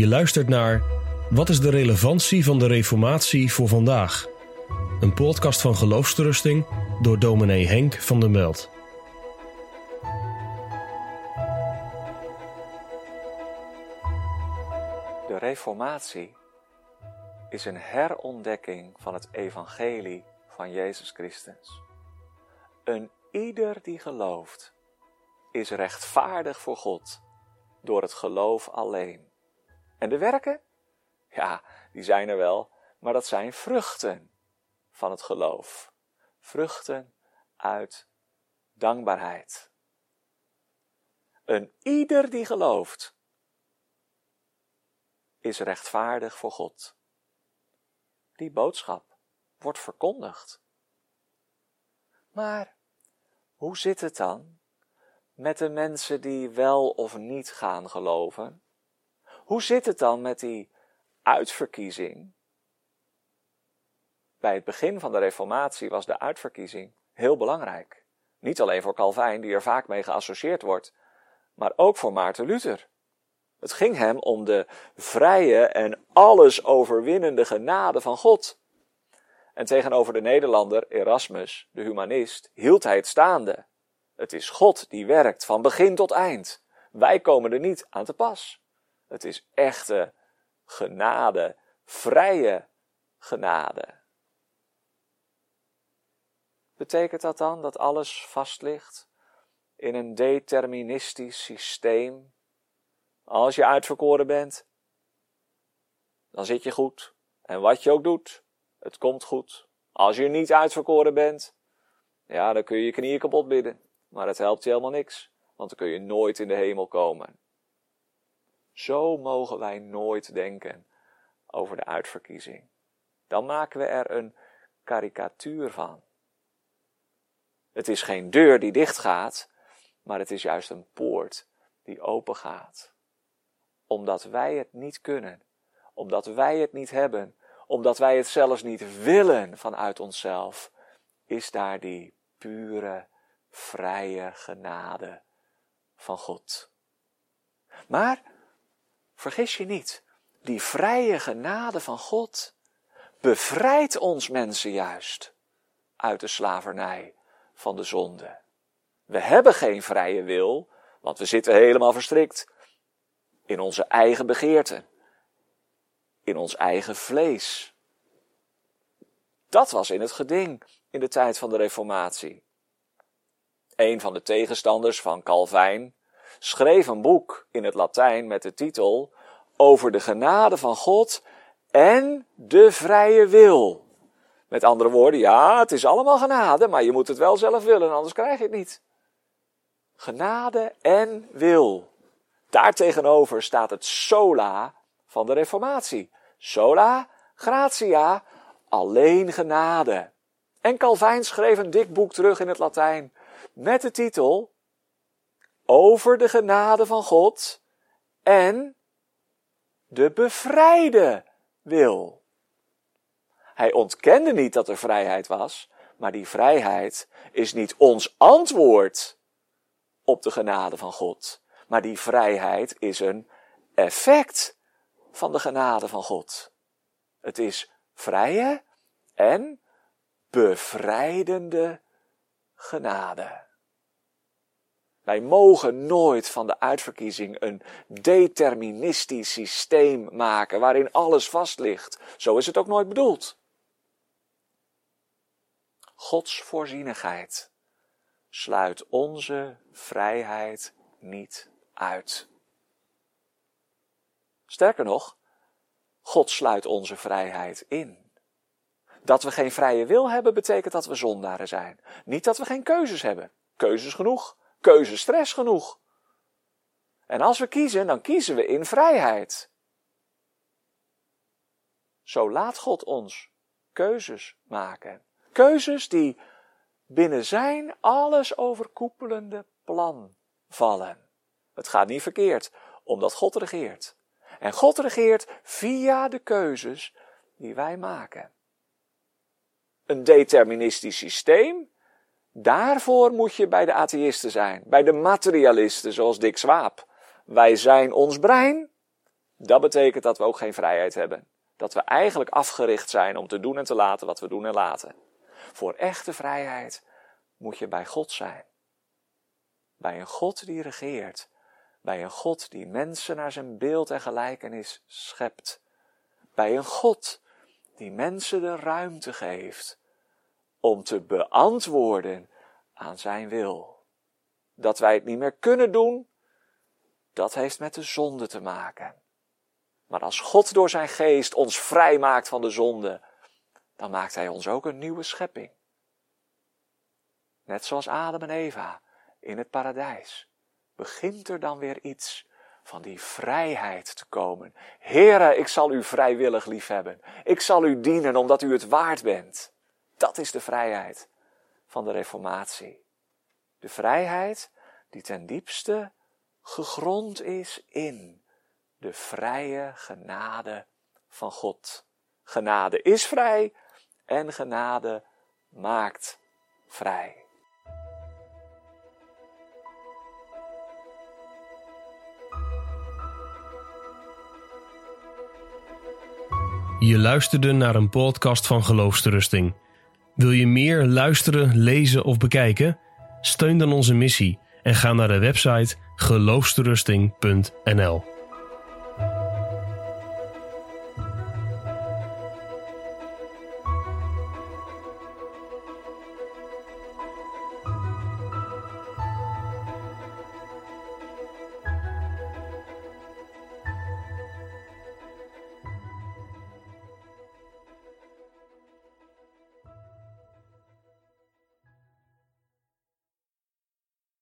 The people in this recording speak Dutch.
Je luistert naar Wat is de relevantie van de Reformatie voor vandaag? Een podcast van Geloofsterusting door dominee Henk van der Meld. De Reformatie is een herontdekking van het evangelie van Jezus Christus. Een ieder die gelooft is rechtvaardig voor God door het geloof alleen. En de werken? Ja, die zijn er wel, maar dat zijn vruchten van het geloof. Vruchten uit dankbaarheid. Een ieder die gelooft is rechtvaardig voor God. Die boodschap wordt verkondigd. Maar hoe zit het dan met de mensen die wel of niet gaan geloven? Hoe zit het dan met die uitverkiezing? Bij het begin van de Reformatie was de uitverkiezing heel belangrijk. Niet alleen voor Calvijn, die er vaak mee geassocieerd wordt, maar ook voor Maarten Luther. Het ging hem om de vrije en alles overwinnende genade van God. En tegenover de Nederlander Erasmus, de humanist, hield hij het staande. Het is God die werkt van begin tot eind. Wij komen er niet aan te pas. Het is echte genade, vrije genade. Betekent dat dan dat alles vast ligt in een deterministisch systeem? Als je uitverkoren bent, dan zit je goed. En wat je ook doet, het komt goed. Als je niet uitverkoren bent, ja, dan kun je je knieën kapot bidden. Maar het helpt je helemaal niks, want dan kun je nooit in de hemel komen. Zo mogen wij nooit denken over de uitverkiezing. Dan maken we er een karikatuur van. Het is geen deur die dicht gaat, maar het is juist een poort die open gaat. Omdat wij het niet kunnen, omdat wij het niet hebben, omdat wij het zelfs niet willen vanuit onszelf, is daar die pure vrije genade van God. Maar vergis je niet, die vrije genade van God bevrijdt ons mensen juist uit de slavernij van de zonde. We hebben geen vrije wil, want we zitten helemaal verstrikt in onze eigen begeerten, in ons eigen vlees. Dat was in het geding in de tijd van de Reformatie een van de tegenstanders van Calvijn, schreef een boek in het Latijn met de titel Over de genade van God en de vrije wil. Met andere woorden, ja, het is allemaal genade, maar je moet het wel zelf willen, anders krijg je het niet. Genade en wil. Daartegenover staat het sola van de Reformatie. Sola gratia, alleen genade. En Calvijn schreef een dik boek terug in het Latijn met de titel Over de genade van God en de bevrijde wil. Hij ontkende niet dat er vrijheid was, maar die vrijheid is niet ons antwoord op de genade van God, maar die vrijheid is een effect van de genade van God. Het is vrije en bevrijdende genade. Wij mogen nooit van de uitverkiezing een deterministisch systeem maken waarin alles vast ligt. Zo is het ook nooit bedoeld. Gods voorzienigheid sluit onze vrijheid niet uit. Sterker nog, God sluit onze vrijheid in. Dat we geen vrije wil hebben, betekent dat we zondaren zijn. Niet dat we geen keuzes hebben. Keuzes genoeg keuzestress genoeg. En als we kiezen, dan kiezen we in vrijheid. Zo laat God ons keuzes maken. Keuzes die binnen zijn alles overkoepelende plan vallen. Het gaat niet verkeerd, omdat God regeert. En God regeert via de keuzes die wij maken. Een deterministisch systeem Daarvoor moet je bij de atheïsten zijn, bij de materialisten zoals Dick Swaap. Wij zijn ons brein, Dat betekent dat we ook geen vrijheid hebben. Dat we eigenlijk afgericht zijn om te doen en te laten wat we doen en laten. Voor echte vrijheid moet je bij God zijn. Bij een God die regeert. Bij een God die mensen naar zijn beeld en gelijkenis schept. Bij een God die mensen de ruimte geeft om te beantwoorden aan zijn wil. Dat wij het niet meer kunnen doen, dat heeft met de zonde te maken. Maar als God door zijn geest ons vrij maakt van de zonde, dan maakt hij ons ook een nieuwe schepping. Net zoals Adam en Eva in het paradijs. Begint er dan weer iets van die vrijheid te komen. Heere, ik zal u vrijwillig liefhebben. Ik zal u dienen omdat u het waard bent. Dat is de vrijheid van de Reformatie. De vrijheid die ten diepste gegrond is in de vrije genade van God. Genade is vrij en genade maakt vrij. Je luisterde naar een podcast van Geloofsterusting. Wil je meer luisteren, lezen of bekijken? Steun dan onze missie en ga naar de website geloofsterusting.nl.